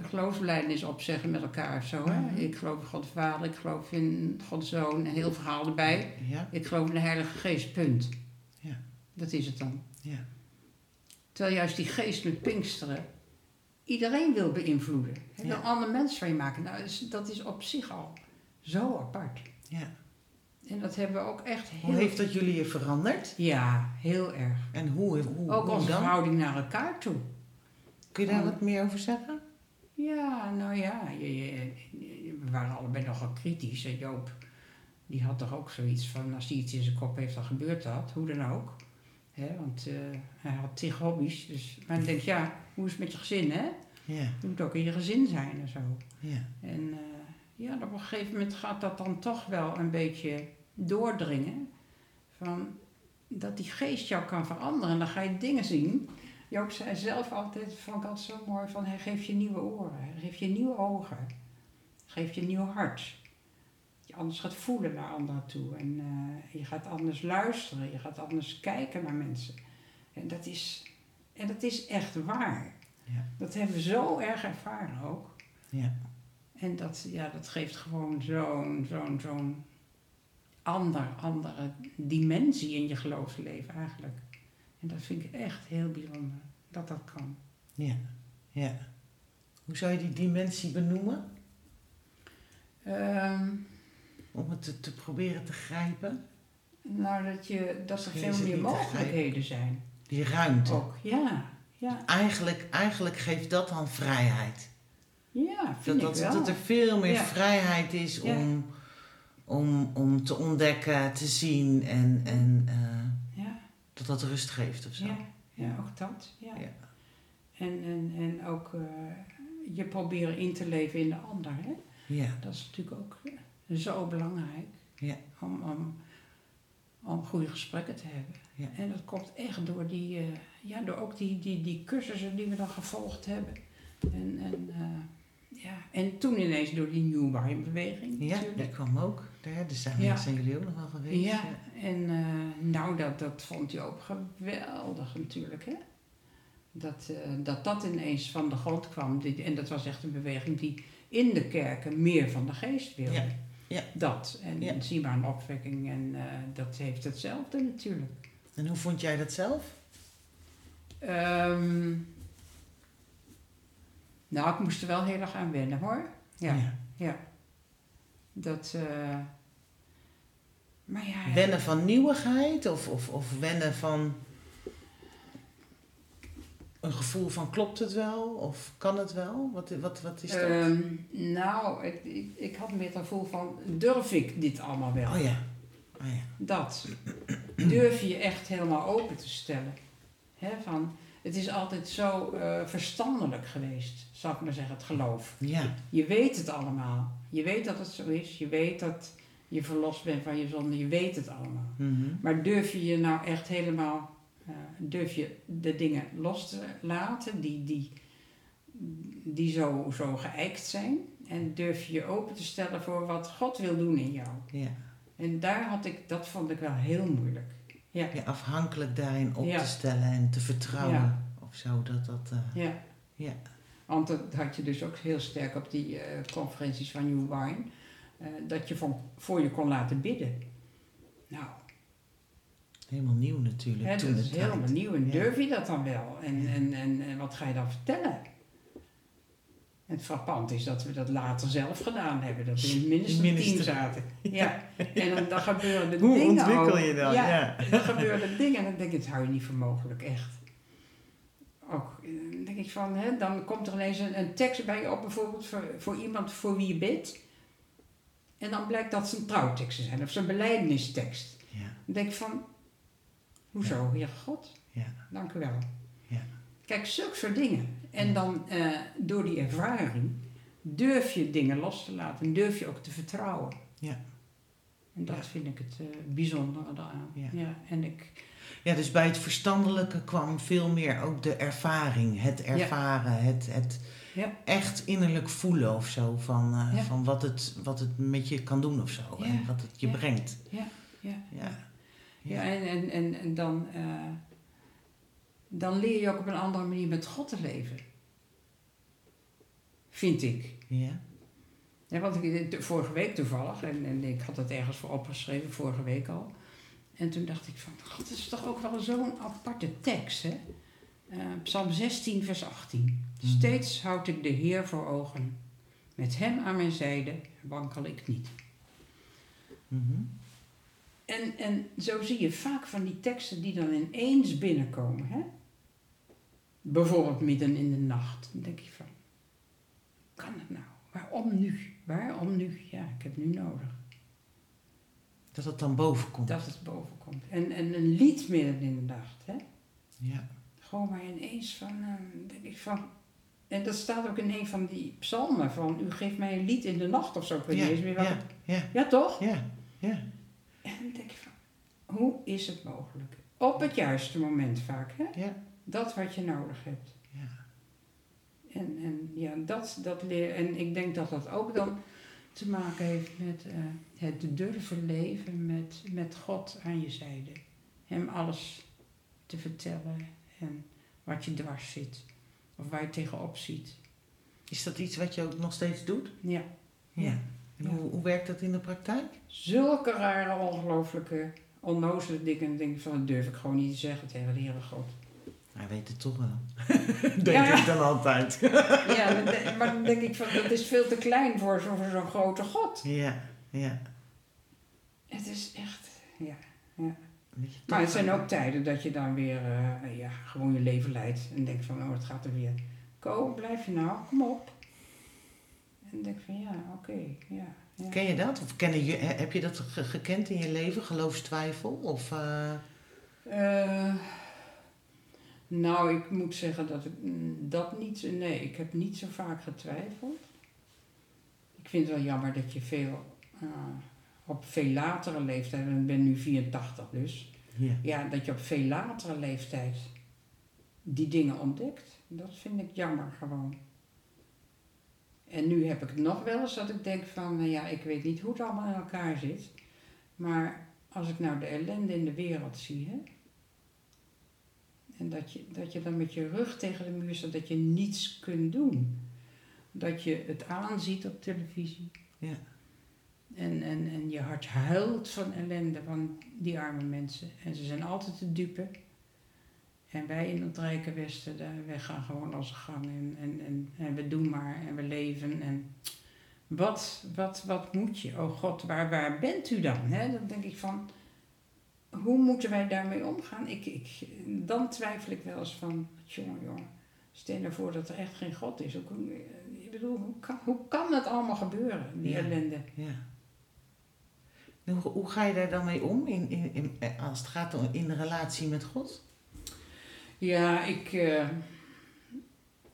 geloofsbelijdenis opzeggen met elkaar of zo. Hè? Mhm. Ik geloof in God de Vader, ik geloof in God Zoon, een heel verhaal erbij. Ja. Ik geloof in de Heilige Geest, punt. Ja. Dat is het dan. Ja. Terwijl juist die geest met Pinksteren iedereen wil beïnvloeden. Hij wil Ja. andere mensen van je maken. Nou, dat is- dat is op zich al zo apart. ja. En dat hebben we ook echt heel... Hoe heeft dat jullie je veranderd? Ja, heel erg. En hoe, hoe, Ook hoe onze dan? verhouding naar elkaar toe. Kun je daar wat meer over zeggen? Ja, nou ja, je, je- we waren allebei nogal kritisch. En Joop, die had toch ook zoiets van, als hij iets in zijn kop heeft, dan gebeurt dat, hoe dan ook. Hè, want eh, hij had tig hobby's. Dus, maar dan denk je, ja, hoe is het met je gezin, hè? Ja. Je moet ook in je gezin zijn en zo. Ja. En eh, ja, op een gegeven moment gaat dat dan toch wel een beetje doordringen. Van dat die geest jou kan veranderen. En dan ga je dingen zien. Joop zei zelf altijd, vond ik altijd zo mooi, van hij geeft je nieuwe oren. Hij geeft je nieuwe ogen. Geeft je een nieuw hart. Dat je anders gaat voelen naar anderen toe. En eh, je gaat anders luisteren. Je gaat anders kijken naar mensen. En dat is, en dat is echt waar. Ja. Dat hebben we zo erg ervaren ook. Ja. En dat, ja, dat geeft gewoon zo'n zo'n zo'n ander, andere dimensie in je geloofsleven eigenlijk. En dat vind ik echt heel bijzonder, dat dat kan. Ja. Ja. Hoe zou je die dimensie benoemen? Ehm, Om het te, te proberen te grijpen? nou, dat, je, dat er veel meer mogelijkheden zijn. Die ruimte. Ook, ja. Ja, Eigenlijk, eigenlijk geeft dat dan vrijheid. Ja vind Dat, ik dat, wel. dat er veel meer Ja. vrijheid is Ja. om, om, om te ontdekken, te zien en, en eh, Ja, dat dat rust geeft of zo. ja, ja, ook dat. Ja. Ja. En, en, en ook eh, je proberen in te leven in de ander. Hè? Ja. Dat is natuurlijk ook zo belangrijk. Ja. Om, om, om goede gesprekken te hebben. Ja. En dat komt echt door, die, eh, ja, door ook die, die, die cursussen die we dan gevolgd hebben. En, en, ja. en toen ineens door die New Wine beweging Ja, natuurlijk. die kwam ook. Daar, daar zijn, Ja. zijn jullie ook nog wel geweest. Ja, en eh, nou, dat, dat vond hij ook geweldig natuurlijk, hè. Dat, eh, dat dat ineens van de grond kwam. En dat was echt een beweging die in de kerken meer van de geest wilde. Ja, ja. Dat. En Ja. zie maar een opwekking. En eh, dat heeft hetzelfde natuurlijk. En hoe vond jij dat zelf? Ehm, nou, ik moest er wel heel erg aan wennen, hoor. Ja, Ja. ja. Dat... eh, maar ja... Wennen van nieuwigheid of, of, of wennen van een gevoel van klopt het wel of kan het wel? Wat, wat, wat is dat? Ehm, nou, ik, ik, ik had meer het gevoel van, durf ik dit allemaal wel? oh ja. Oh ja. Dat. Durf je je echt helemaal open te stellen? Hè, van, het is altijd zo eh, verstandelijk geweest, zou ik maar zeggen, het geloof. Ja. Je weet het allemaal. Je weet dat het zo is. Je weet dat je verlost bent van je zonde. Je weet het allemaal. Mhm. Maar durf je je nou echt helemaal, eh, durf je de dingen los te laten die, die, die zo, zo geëikt zijn? En durf je je open te stellen voor wat God wil doen in jou? ja. En daar had ik, dat vond ik wel heel moeilijk. Ja, Je afhankelijk daarin op Ja. te stellen en te vertrouwen Ja. of zo. Dat dat, eh, ja. ja. Want dat had je dus ook heel sterk op die eh, conferenties van New Wine. eh, dat je van, voor je kon laten bidden. Nou, helemaal nieuw natuurlijk. Hè, toen dat is helemaal nieuw. En durf je dat dan wel? En, en, en, en wat ga je dan vertellen? Het frappant is dat we dat later zelf gedaan hebben. Dat we in het ministerie Minister. zaten. Ja. En dan, dan gebeuren de Hoe dingen ontwikkel je dat? Ja, Ja. dan gebeuren dingen. En dan denk ik, dat hou je niet voor mogelijk, echt. Ook, eh, dan denk ik van, hè, dan komt er ineens een, een tekst bij je op, bijvoorbeeld voor, voor iemand voor wie je bidt. En dan blijkt dat zijn trouwteksten zijn, of zijn beleidenistekst. Ja. Dan denk ik van, hoezo, Heer God? Ja. Dank u wel. Ja. Kijk, zulke soort dingen. En dan eh, door die ervaring durf je dingen los te laten en durf je ook te vertrouwen. Ja. En dat Ja. vind ik het eh, bijzondere eraan. Ja. en ik, Ja, dus bij het verstandelijke kwam veel meer ook de ervaring, het ervaren, het, het Ja. echt innerlijk voelen of zo van, eh, Ja. van wat, het, wat het met je kan doen of zo Ja. en wat het je Ja. brengt. ja, ja. Ja. Ja, en, en, en, en dan, dan leer je ook op een andere manier met God te leven. Vind ik. Ja. Ja, want ik, vorige week toevallig, en, en ik had het ergens voor opgeschreven, vorige week al. En toen dacht ik van, god, dat is toch ook wel zo'n aparte tekst, hè? Eh, Psalm 16, vers 18. Mhm. Steeds houd ik de Heer voor ogen. Met hem aan mijn zijde wankel ik niet. Mhm. En, en zo zie je vaak van die teksten die dan ineens binnenkomen. Hè? Bijvoorbeeld midden in de nacht. Dan denk je van, kan het nou? Waarom nu? Waarom nu? Ja, ik heb nu nodig. Dat het dan boven komt. Dat het boven komt. En, en een lied midden in de nacht. Hè? Ja. Gewoon maar ineens van, eh, denk ik van... En dat staat ook in een van die psalmen van... U geeft mij een lied in de nacht of zo. Ik weet Ja, niet eens meer wat ja, het- ja, ja, toch? ja, ja. En dan denk je van, hoe is het mogelijk? Op het juiste moment vaak, hè? Ja. Dat wat je nodig hebt. Ja. En, en ja, dat, dat leer. En ik denk dat dat ook dan te maken heeft met eh, het durven leven met, met God aan je zijde. Hem alles te vertellen en wat je dwars zit. Of waar je tegenop ziet. Is dat iets wat je ook nog steeds doet? Ja. Ja. En Ja. Hoe, hoe werkt dat in de praktijk? Zulke rare, ongelooflijke, onnozele dingen. En denk van, dat durf ik gewoon niet te zeggen tegen de Heere God. Hij weet het toch wel. Denk Ja. ik dan altijd. Ja, maar dan denk ik van, dat is veel te klein voor zo'n grote God. ja, ja. Het is echt, ja. ja. Maar het zijn ook tijden dat je dan weer eh, ja, gewoon je leven leidt. En denkt van, oh, het gaat er weer. Ko, blijf je nou? Kom op. En denk ik van, ja, oké, ja. ja. Ken je dat? Of kennen je, he- heb je dat ge- gekend in je leven? Geloofstwijfel? Of, eh, Eh, nou, ik moet zeggen dat ik mm, dat niet... Nee, ik heb niet zo vaak getwijfeld. Ik vind het wel jammer dat je veel eh, op veel latere leeftijd, en ik ben nu 84 dus, Ja. ja, dat je op veel latere leeftijd die dingen ontdekt. Dat vind ik jammer gewoon. En nu heb ik het nog wel eens dat ik denk van, nou ja, ik weet niet hoe het allemaal in elkaar zit. Maar als ik nou de ellende in de wereld zie, hè. En dat je, dat je dan met je rug tegen de muur staat, dat je niets kunt doen. Dat je het aanziet op televisie. Ja. En, en, en je hart huilt van ellende van die arme mensen. En ze zijn altijd te dupe. En wij in het rijke Westen, daar, wij gaan gewoon onze gang. En, en, en, en we doen maar en we leven. En wat, wat, wat moet je? Oh God, waar, waar bent u dan? Dan denk ik van, hoe moeten wij daarmee omgaan? Ik, ik, dan twijfel ik wel eens van, jongen, jongen. Stel je voor dat er echt geen God is. Hoe, ik bedoel, hoe kan, hoe kan dat allemaal gebeuren, die Ja. ellende? Ja. Hoe, hoe ga je daar dan mee om in, in, in, als het gaat om in de relatie met God? Ja, ik, eh,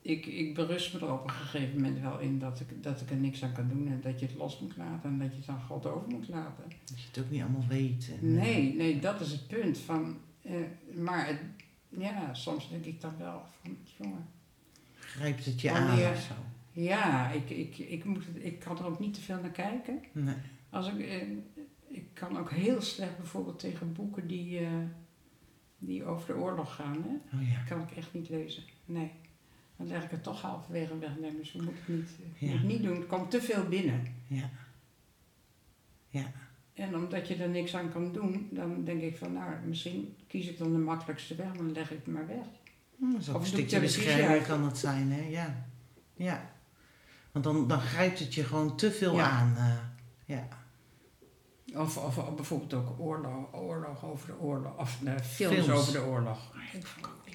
ik, ik berust me er op een gegeven moment wel in dat ik, dat ik er niks aan kan doen en dat je het los moet laten en dat je het aan God over moet laten. Dat je het ook niet allemaal weet. En, eh, Nee, nee, dat is het punt. Van, eh, maar het, ja, soms denk ik dan wel van, jongen, Grijpt het je Wanneer- aan of zo? ja, ik, ik, ik, moet, ik kan er ook niet te veel naar kijken. Nee. Als ik, eh, ik kan ook heel slecht bijvoorbeeld tegen boeken die, die over de oorlog gaan, hè. Oh ja. kan ik echt niet lezen. Nee. Dan leg ik het toch halverwege weg. Nee, dus we moeten het niet, eh, Ja. moet niet doen. Er komt te veel binnen. Ja. Ja. En omdat je er niks aan kan doen, dan denk ik van, nou, misschien kies ik dan de makkelijkste weg, dan leg ik het maar weg. Hm, ook Of een ik stukje bescherming kan het zijn, hè? Ja. Ja. Want dan, dan grijpt het je gewoon te veel Ja. aan. eh, ja. Of, of, of bijvoorbeeld ook oorlog, oorlog over de oorlog, of eh, films, Films. over de oorlog. Ik denk van, oh, dat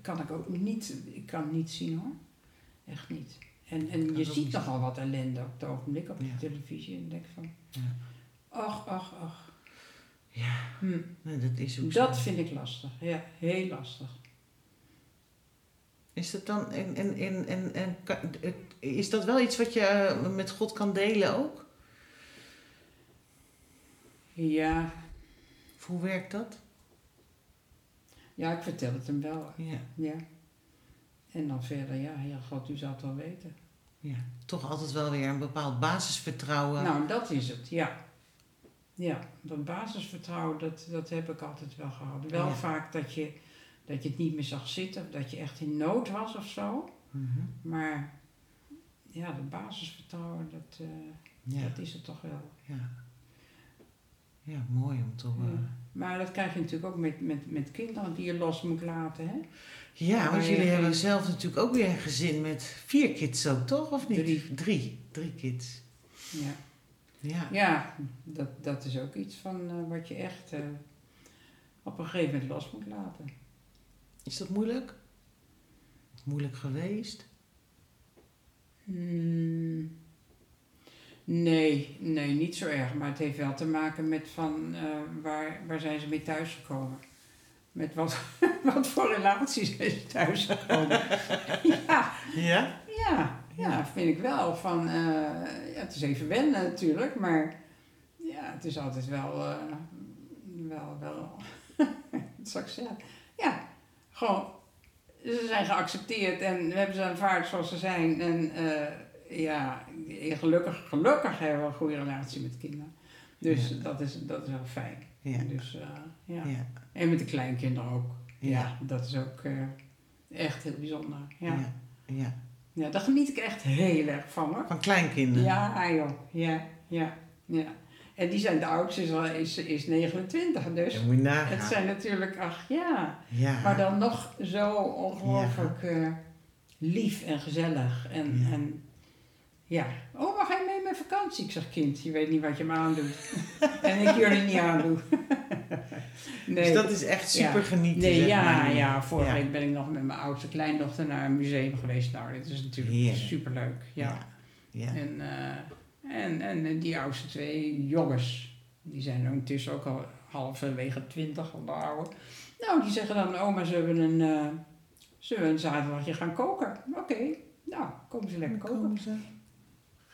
kan ik ook niet, ik kan niet zien hoor. Echt niet. En, en je ziet niet nogal wat ellende op het ogenblik op Ja. de televisie. En denk van, Ja. ach, ach, ach. Ja. Hm. Nee, dat is ook Dat zo. vind ik lastig, ja, heel lastig. Is dat dan... En, en, en, en, en, is dat wel iets wat je eh, met God kan delen ook? Ja, Of hoe werkt dat? Ja, ik vertel het hem wel, Ja. ja. En dan verder, ja, ja, God, u zal het wel weten. ja. Toch altijd wel weer een bepaald basisvertrouwen. Nou, dat is het, ja. Ja, dat basisvertrouwen, dat, dat heb ik altijd wel gehad. Wel Ja. vaak dat je, dat je het niet meer zag zitten, of dat je echt in nood was of zo. Mhm. Maar ja, dat basisvertrouwen, dat, eh, ja. dat is het toch wel. Ja. Ja, mooi om. Ja. Maar dat krijg je natuurlijk ook met, met, met kinderen die je los moet laten, hè? Ja, want jullie geen- hebben zelf natuurlijk ook weer een gezin met vier kids ook, toch? Of niet? Drie. Drie, Drie kids. Ja. Ja. Ja, dat, dat is ook iets van eh, wat je echt eh, op een gegeven moment los moet laten. Is dat moeilijk? Moeilijk geweest? Hmm. Nee, nee, niet zo erg. Maar het heeft wel te maken met van eh, waar, waar zijn ze mee thuisgekomen. Met wat, wat voor relaties zijn ze thuisgekomen. ja, Ja? ja, ja, vind ik wel. Van, eh, ja, het is even wennen natuurlijk, maar ja, het is altijd wel, eh, wel, wel, wat zou ik zeggen? Ja, gewoon, ze zijn geaccepteerd en we hebben ze aanvaard zoals ze zijn. En eh, ja, gelukkig, gelukkig hebben we een goede relatie met kinderen. Dus Ja. dat, is, dat is wel fijn. Ja. Dus, eh, ja. Ja. En met de kleinkinderen ook. Ja, dat is ook eh, echt heel bijzonder. Ja. Ja. ja. Daar geniet ik echt heel erg van hoor. Van kleinkinderen? Ja, joh. Ja, ja, ja. En die zijn de oudste, is, al- is, is 29 dus. Moet je nagaan. Het zijn natuurlijk, ach ja. Ja. Maar dan nog zo ongelooflijk eh, lief en gezellig. En en ja. Oh, maar ga je mee met vakantie? Ik zeg, kind, je weet niet wat je me aandoet. en ik jullie niet aandoe. nee. Dus dat is echt super genieten. Nee, zeg ja, maar. ja. Vorige Ja. week ben ik nog met mijn oudste kleindochter naar een museum geweest. Nou, dit is natuurlijk Heerlijk. superleuk. Ja. Ja. Ja. En, eh, en, en die oudste twee jongens, die zijn ondertussen ook al halverwege twintig, al de oude. Nou, die zeggen dan, oma, zullen we een, eh, zullen we een zaterdagje gaan koken? Oké, nou, komen ze lekker koken.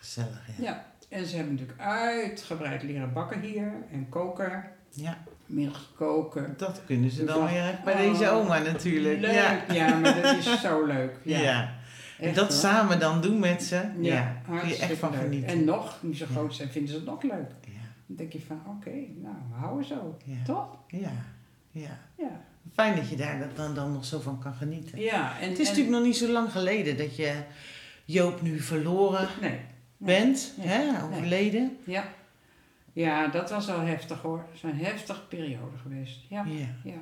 Gezellig, ja. Ja, En ze hebben natuurlijk uitgebreid leren bakken hier en koken. Ja, Middag koken. dat kunnen ze dan Ja. weer bij Oh, deze oma natuurlijk. Leuk, Ja. ja. maar dat is zo leuk. Ja. Ja. En dat hoor. samen dan doen met ze, ja, kun je echt van leuk. genieten. En nog, nu ze groot zijn, vinden ze het nog leuk. Ja, Dan denk je van, oké, nou, we houden zo. Toch? ja, ja. Ja. Fijn dat je daar dan, dan nog zo van kan genieten. Ja, en... Het is en- natuurlijk nog niet zo lang geleden dat je Joop nu verloren Nee. Bent, Nee. hè, overleden. Ja. Ja, dat was wel heftig hoor. Het is een heftige periode geweest. Ja. Ja.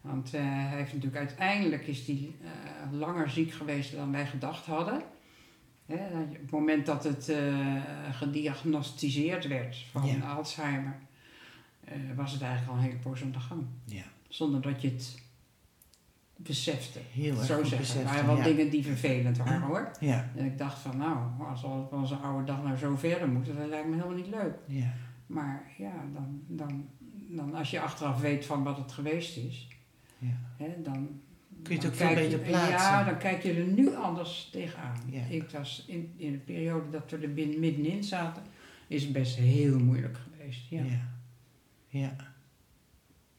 Want eh, hij heeft natuurlijk uiteindelijk is hij eh, langer ziek geweest dan wij gedacht hadden. Hè, op het moment dat het eh, gediagnosticeerd werd van Ja. Alzheimer, was het eigenlijk al een hele poos aan de gang. Ja. Zonder dat je het besefte. Heel erg Zo zeggen. beseft, Er waren wel ja. dingen die vervelend waren hoor. Ja, En ik dacht van nou, als we onze oude dag nou zo verder moeten, dat lijkt me helemaal niet leuk. ja, Maar ja, dan, dan, dan als je achteraf weet van wat het geweest is, ja. hè, dan, Kun je het ook veel beter je- plaatsen. Ja, dan kijk je er nu anders tegenaan. Ja. Ik was in, in de periode dat we er middenin zaten, is het best heel moeilijk geweest. Ja, Ja.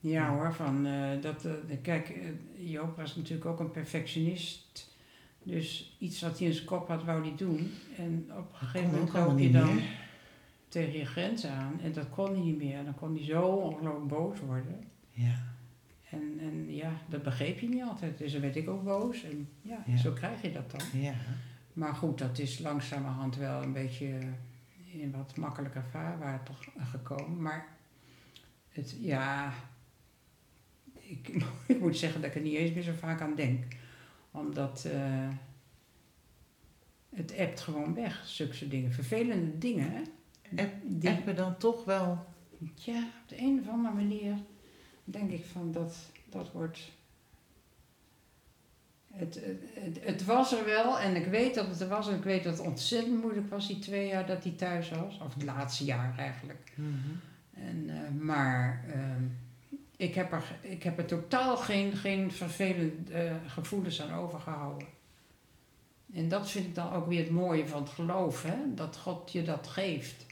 Ja. hoor, van, eh, dat, eh, kijk, eh, Joop was natuurlijk ook een perfectionist. Dus iets wat hij in zijn kop had, wou hij doen. En op een gegeven moment loop je dan meer. tegen je grenzen aan. En dat kon hij niet meer. Dan kon hij zo ongelooflijk boos worden. Ja, En, en ja, dat begreep je niet altijd. Dus dan werd ik ook boos. En ja, Ja. zo krijg je dat dan. ja. Maar goed, dat is langzamerhand wel een beetje in wat makkelijker vaarwater gekomen. Maar het, ja, ik, ik moet zeggen dat ik er niet eens meer zo vaak aan denk. Omdat eh, het ebt gewoon weg, zulke dingen. Vervelende dingen, hè? App- Die- Appen dan toch wel... ja, op de een of andere manier denk ik van dat, dat wordt. Het, het, het, het was er wel en ik weet dat het er was en ik weet dat het ontzettend moeilijk was die twee jaar dat hij thuis was. Of het laatste jaar eigenlijk. Mhm. En, eh, maar ehm, ik, heb er, ik heb er totaal geen, geen vervelende eh, gevoelens aan overgehouden. En dat vind ik dan ook weer het mooie van het geloof, hè? dat God je dat geeft.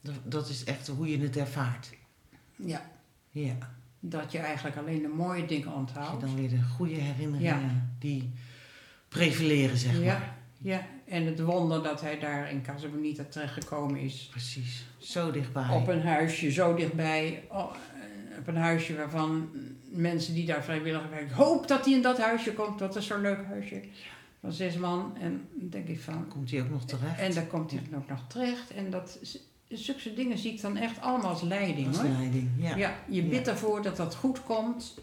Dat, dat is echt hoe je het ervaart. Ja. Ja. Dat je eigenlijk alleen de mooie dingen Dat je onthoudt. dan weer de goede herinneringen Ja. die prevaleren, zeg maar. Ja, ja, en het wonder dat hij daar in Casa Bonita terechtgekomen is. Precies. Zo dichtbij. Op een huisje zo dichtbij. oh, op een huisje waarvan mensen die daar vrijwillig werken. Hoop dat hij in dat huisje komt. Dat is zo'n leuk huisje. Van zes man. En dan denk ik van. Komt hij ook nog terecht? En daar komt hij ook nog terecht. En dat, zulke dingen zie ik dan echt allemaal als leiding Als hoor. leiding, ja. Ja, je Ja. bidt ervoor dat dat goed komt.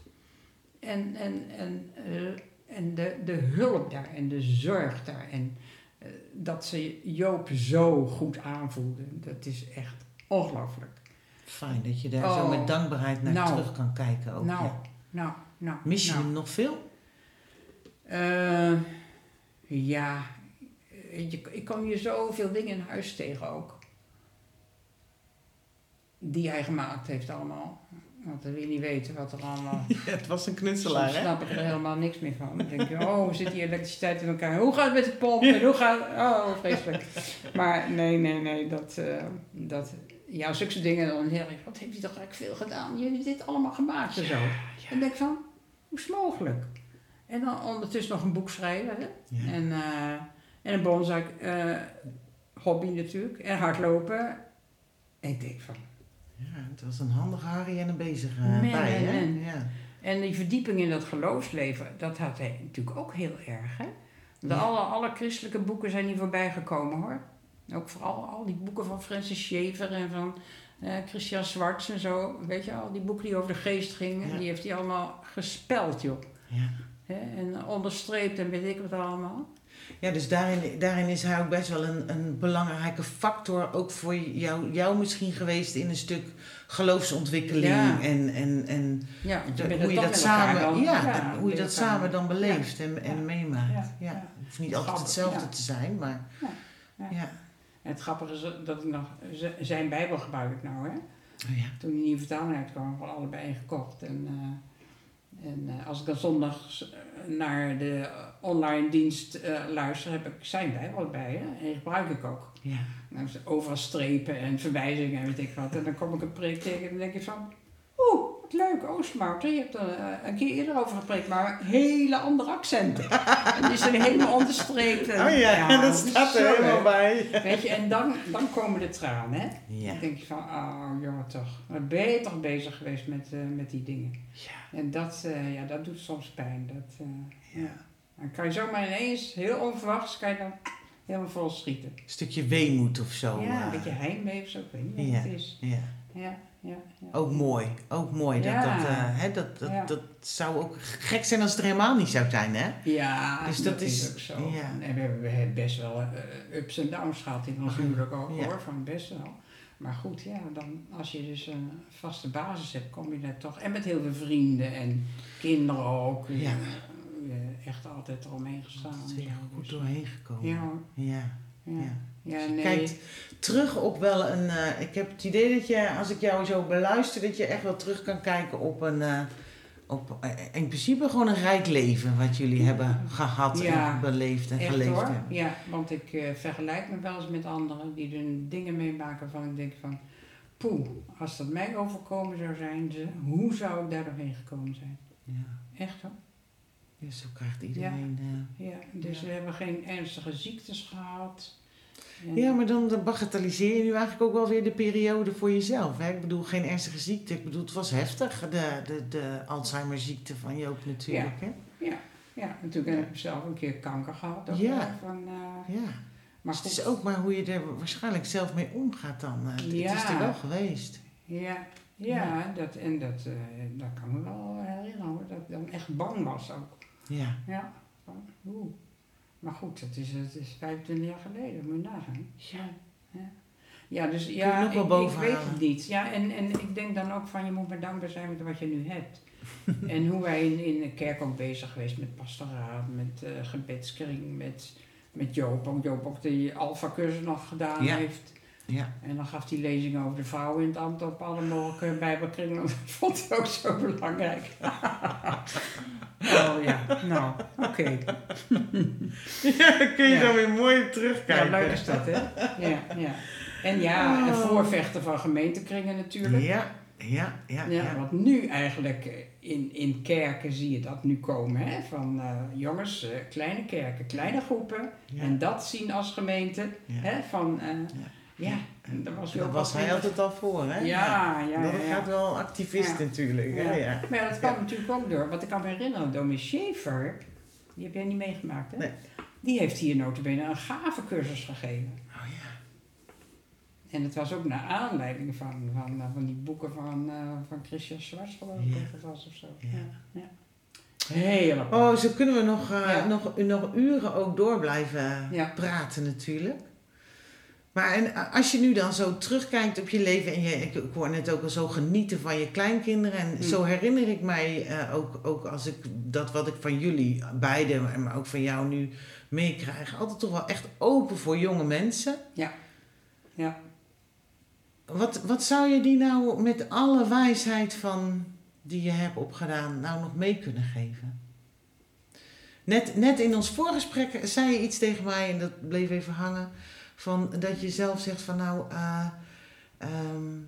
En, en, en, eh, en de, de hulp daar en de zorg daar. En eh, dat ze Joop zo goed aanvoelden. Dat is echt ongelooflijk. Fijn dat je daar zo Oh. met dankbaarheid naar Nou. terug kan kijken ook. nou, ja. nou, nou. Mis je nou. hem nog veel? Eh, ja, je, ik kom hier zoveel dingen in huis tegen ook. Die hij gemaakt heeft allemaal. Want dan wil je niet weten wat er allemaal... het was een Soms knutselaar, hè? snap ik er helemaal niks meer van. Dan denk je, oh, zit die elektriciteit in elkaar? Hoe gaat het met de pomp? En hoe gaat Oh, vreselijk. Maar nee, nee, nee. Dat, eh, dat, ja, zulke dingen. Dan heel erg, wat heeft hij toch eigenlijk veel gedaan? Je hebt dit allemaal gemaakt en zo. En denk ik van, hoe is het mogelijk? En dan ondertussen nog een boek schrijven. Hè? Ja. En, eh, en een bonsai eh, hobby natuurlijk. En hardlopen. En ik denk van, Ja, het was een handige Harry en een bezige Man, bij, hè? man. Ja. En die verdieping in dat geloofsleven, dat had hij natuurlijk ook heel erg. Hè? De alle, alle christelijke boeken zijn niet voorbij gekomen hoor. Ook vooral al die boeken van Francis Schaeffer en van eh, Christian Zwarts en zo. Weet je al, die boeken die over de geest gingen, Ja. die heeft hij allemaal gespeld joh. Ja. Hè? En onderstreept en weet ik wat allemaal. Ja, dus daarin, daarin is hij ook best wel een, een belangrijke factor, ook voor jou, jou misschien geweest in een stuk geloofsontwikkeling Ja. en, en, en Ja, de- hoe je dat samen, dan. ja, hoe je dat samen dan beleeft en, en meemaakt. Ja. Het hoeft niet altijd hetzelfde te zijn, maar Ja. En het grappige is dat ik nog zijn Bijbel gebruik ik nou hè. Oh ja. toen die nieuwe vertaling uitkwam, hebben we allebei gekocht. En, En eh, als ik dan zondag naar de online dienst eh, luister, heb ik zijn wij wel bij. Hè? En gebruik ik ook. Ja. Nou, overal strepen en verwijzingen en weet ik wat. En dan kom ik een preek tegen en dan denk ik van... Wat leuk, Oostmouten. Je hebt er eh, een keer eerder over gepreekt, maar hele andere accenten. en die zijn helemaal onderstreept. En, Oh ja, dat staat er helemaal leuk. bij. Weet je, en dan, dan komen de tranen, hè. Ja. Dan denk je van, oh jongen toch, wat ben je toch bezig geweest met, eh, met die dingen. Ja. En dat, eh, ja, dat doet soms pijn. Dat, eh, Ja. Dan kan je zomaar ineens, heel onverwachts, kan je dan helemaal vol schieten. Een stukje weemoed of zo. ja, eh. een beetje heimwee of zo, ik weet niet wat het is. Ja. Ja, ja, ja. Ook mooi, ook mooi. Dat, Ja. dat, eh, hè, dat, dat, Ja. dat zou ook gek zijn als het er helemaal niet zou zijn, hè? Ja, Dus dat dat, is- is, ook zo. ja. En we hebben, we hebben best wel eh, ups en downs gehad in ons huwelijk ook Ja. hoor, van best wel. Maar goed, ja, dan, als je dus een vaste basis hebt, kom je daar toch. En met heel veel vrienden en kinderen ook. Ja. Echt altijd eromheen gestaan. Dat is er goed Dus, doorheen gekomen. Ja, hoor. Ja. Ja. ja. ja. nee. Kijkt terug op wel een. eh, ik heb het idee dat je, als ik jou zo beluister, dat je echt wel terug kan kijken op een. eh, op, eh, in principe gewoon een rijk leven wat jullie hebben gehad Ja. en beleefd en Echt geleefd hoor. hebben. Ja, want ik vergelijk me wel eens met anderen die er dingen meemaken van ik denk van, poeh, als dat mij overkomen zou zijn, hoe zou ik daar doorheen gekomen zijn? Ja. Echt hoor. Ja, zo krijgt iedereen. eh, Ja, dus Ja. we hebben geen ernstige ziektes gehad. En- Ja, maar dan dan bagatelliseer je nu eigenlijk ook wel weer de periode voor jezelf. Hè? Ik bedoel, geen ernstige ziekte. Ik bedoel, het was heftig, de, de, de Alzheimer-ziekte van Joop natuurlijk. Hè? Ja, natuurlijk heb ik zelf een keer kanker gehad. Ook Ja. Van, eh, Ja. maar Dus het is ook maar hoe je er waarschijnlijk zelf mee omgaat dan. eh, Het Ja. is er wel geweest. Ja, ja, Dat, en dat, eh, dat kan me wel herinneren hoor, dat ik dan echt bang was ook. Ja. Ja, van, oeh. Maar goed, het is, het is 25 jaar geleden, moet je nagaan. Ja. Ja, ja dus ja, ik, weet het niet. Ja, en, en ik denk dan ook van, je moet maar dankbaar zijn met wat je nu hebt. en hoe wij in, in de kerk ook bezig geweest met pastoraat, met eh gebedskring, met, met Joop. Ook Joop ook die Alpha-cursus nog gedaan Ja. heeft. Ja. En dan gaf hij lezingen over de vrouw in het ambt op alle mogelijke bijbelkringen. Dat vond hij ook zo belangrijk. oh ja, nou, oké. ja, dan kun je Ja. dan weer mooi Ja, terugkijken. leuk is dat, hè? Ja, ja. En ja, een Oh. voorvechter van gemeentekringen natuurlijk. Ja, ja, ja. Ja, ja. want nu eigenlijk eh, in, in kerken zie je dat nu komen. Hè? Van eh, jongens, eh, kleine kerken, kleine groepen. Ja. En dat zien als gemeente. Ja. Hè? Van, eh, Ja. en daar was, ook was hij altijd al voor, hè? Ja, ja, Dat gaat wel activist natuurlijk. hè? Maar dat kwam natuurlijk ook door. Want ik kan me herinneren, Domi Schaefer, die heb jij niet meegemaakt, hè? Nee. Die heeft hier notabene een gave cursus gegeven. Oh ja. En het was ook naar aanleiding van, van, eh, van die boeken van, eh, van Christian Schwarz, geloof ik, Ja. het was of zo. Ja. Ja. apart. Oh, zo kunnen we nog, eh, Ja. nog, nog uren ook door blijven praten natuurlijk. Maar en als je nu dan zo terugkijkt op je leven en je, ik, ik hoor net ook al zo genieten van je kleinkinderen. En Mm. zo herinner ik mij eh, ook, ook als ik dat wat ik van jullie beiden, maar ook van jou nu meekrijg, altijd toch wel echt open voor jonge mensen. Ja. Ja. Wat, wat zou je die nou met alle wijsheid van die je hebt opgedaan nou nog mee kunnen geven? Net, net in ons voorgesprek zei je iets tegen mij en dat bleef even hangen. Van dat je zelf zegt van nou, eh, ehm,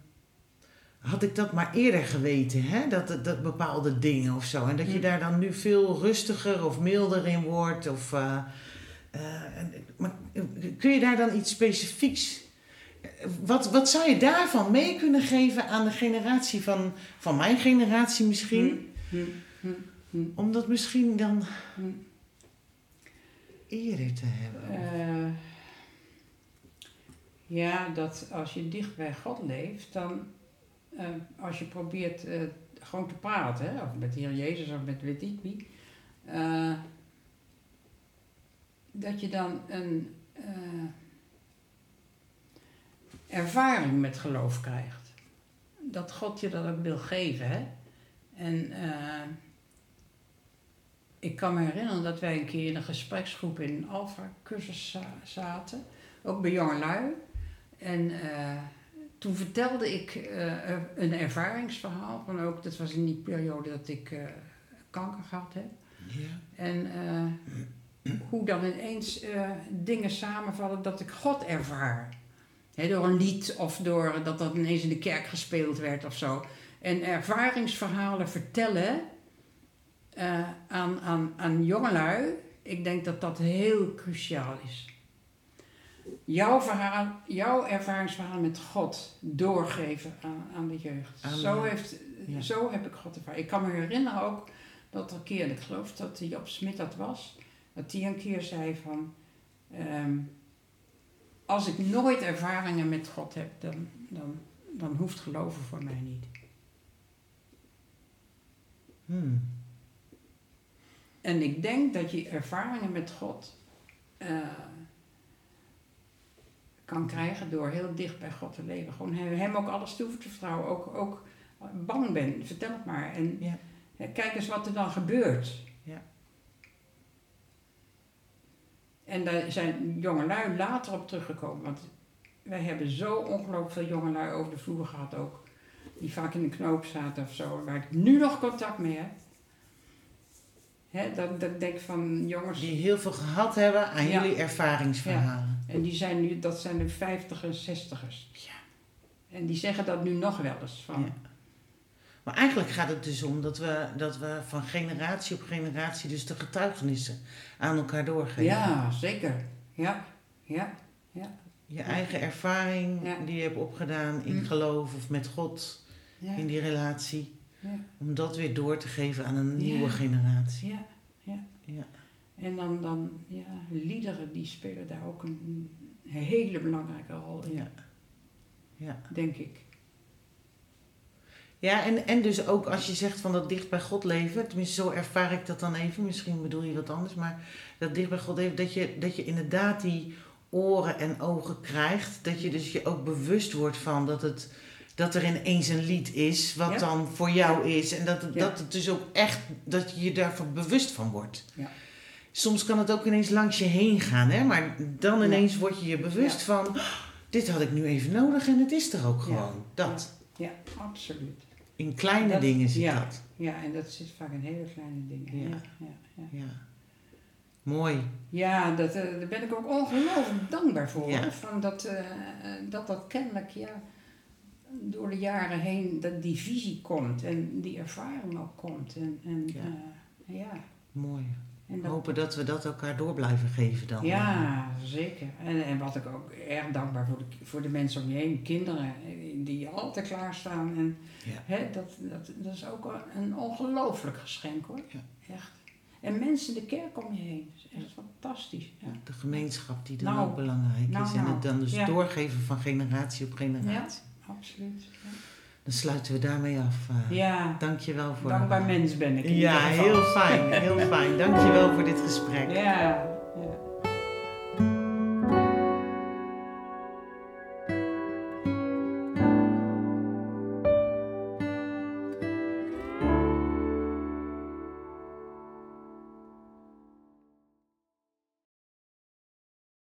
had ik dat maar eerder geweten, hè? Dat, dat bepaalde dingen of zo. En dat je Mm. daar dan nu veel rustiger of milder in wordt. Of, eh, eh, maar kun je daar dan iets specifieks wat, wat zou je daarvan mee kunnen geven aan de generatie van, van mijn generatie misschien? Hm, hm, Om dat misschien dan eerder te hebben. Eh, ja, dat als je dicht bij God leeft, dan eh, als je probeert eh, gewoon te praten, hè, of met de Heer Jezus of met weet ik wie, eh, dat je dan een eh, ervaring met geloof krijgt. Dat God je dat ook wil geven. Hè? En ik kan me herinneren dat wij een keer in een gespreksgroep in een Alpha-cursus za- zaten, ook bij jongelui. En eh, toen vertelde ik eh, een ervaringsverhaal van ook, dat was in die periode dat ik eh, kanker gehad heb. Ja. En hoe dan ineens dingen samenvallen dat ik God ervaar. Door een lied of door dat dat ineens in de kerk gespeeld werd of zo. En ervaringsverhalen vertellen aan, aan, aan jongelui, ik denk dat dat heel cruciaal is. Jouw, verhaal, jouw ervaringsverhaal met God doorgeven aan, aan de jeugd. Aan de- zo, heeft, ja. zo heb ik God ervaren. Ik kan me herinneren ook dat er een keer, ik geloof dat Job Smit dat was, dat die een keer zei van, ehm, als ik nooit ervaringen met God heb, dan, dan, dan hoeft geloven voor mij niet. Hmm. En ik denk dat je ervaringen met God eh, kan krijgen door heel dicht bij God te leven. Gewoon hem ook alles toe te vertrouwen. Ook, ook bang ben, vertel het maar. En Ja. kijk eens wat er dan gebeurt. Ja. En daar zijn jongelui later op teruggekomen. Want wij hebben zo ongelooflijk veel jongelui over de vloer gehad ook. Die vaak in een knoop zaten of zo. Waar ik nu nog contact mee heb. Hè, dat, dat ik denk van jongens. Die heel veel gehad hebben aan Ja. jullie ervaringsverhalen. En die zijn nu, dat zijn de vijftigers, zestigers. Ja. En die zeggen dat nu nog wel eens. Van, Ja. Maar eigenlijk gaat het dus om dat we, dat we van generatie op generatie dus de getuigenissen aan elkaar doorgeven. ja, zeker. Ja, ja, Je eigen ervaring Ja. die je hebt opgedaan in Mm. geloof of met God ja. in die relatie. ja. Om dat weer door te geven aan een Ja. nieuwe generatie. Ja, ja. En dan, dan ja, liederen die spelen daar ook een, hele belangrijke rol in, Ja. Ja. denk ik. Ja, en, en dus ook als je zegt van dat dicht bij God leven, tenminste zo ervaar ik dat dan even, misschien bedoel je wat anders, maar dat dicht bij God leven, dat je, dat je inderdaad die oren en ogen krijgt, dat je dus je ook bewust wordt van dat, het, dat er ineens een lied is wat Ja. dan voor jou is en dat dat het dus ook echt, dat je je daarvan bewust van wordt. Ja. Soms kan het ook ineens langs je heen gaan, hè? maar dan ineens word je je bewust van, "Oh, dit had ik nu even nodig en het is er ook gewoon. Dat. Ja, absoluut. In kleine Dat- dingen zit ja. dat. Ja, en dat zit vaak in hele kleine dingen. Ja. Ja, ja, ja. Mooi. Ja, dat, eh, daar ben ik ook ongelooflijk dankbaar voor. Van dat, eh, eh, dat dat kennelijk ja, door de jaren heen dat die visie komt en die ervaring ook komt. En, en, Ja. ja. Mooi. En dat, hopen dat we dat elkaar door blijven geven dan. ja, zeker. En, en wat ik ook erg dankbaar voor de, voor de mensen om je heen, kinderen, eh, die altijd klaarstaan. En, Ja. hè, dat, dat, dat is ook een- ongelooflijk geschenk hoor. Ja. Echt. En mensen de kerk om je heen. Dat is echt fantastisch. Ja. De gemeenschap die dan Nou, ook belangrijk nou, is. En nou, het dan dus ja. doorgeven van generatie op generatie. Absoluut. Dan sluiten we daarmee af. eh. Ja, Dankjewel voor... dankbaar mens ben ik. Ja, heel fijn. Heel fijn. Dankjewel voor dit gesprek. Ja, ja.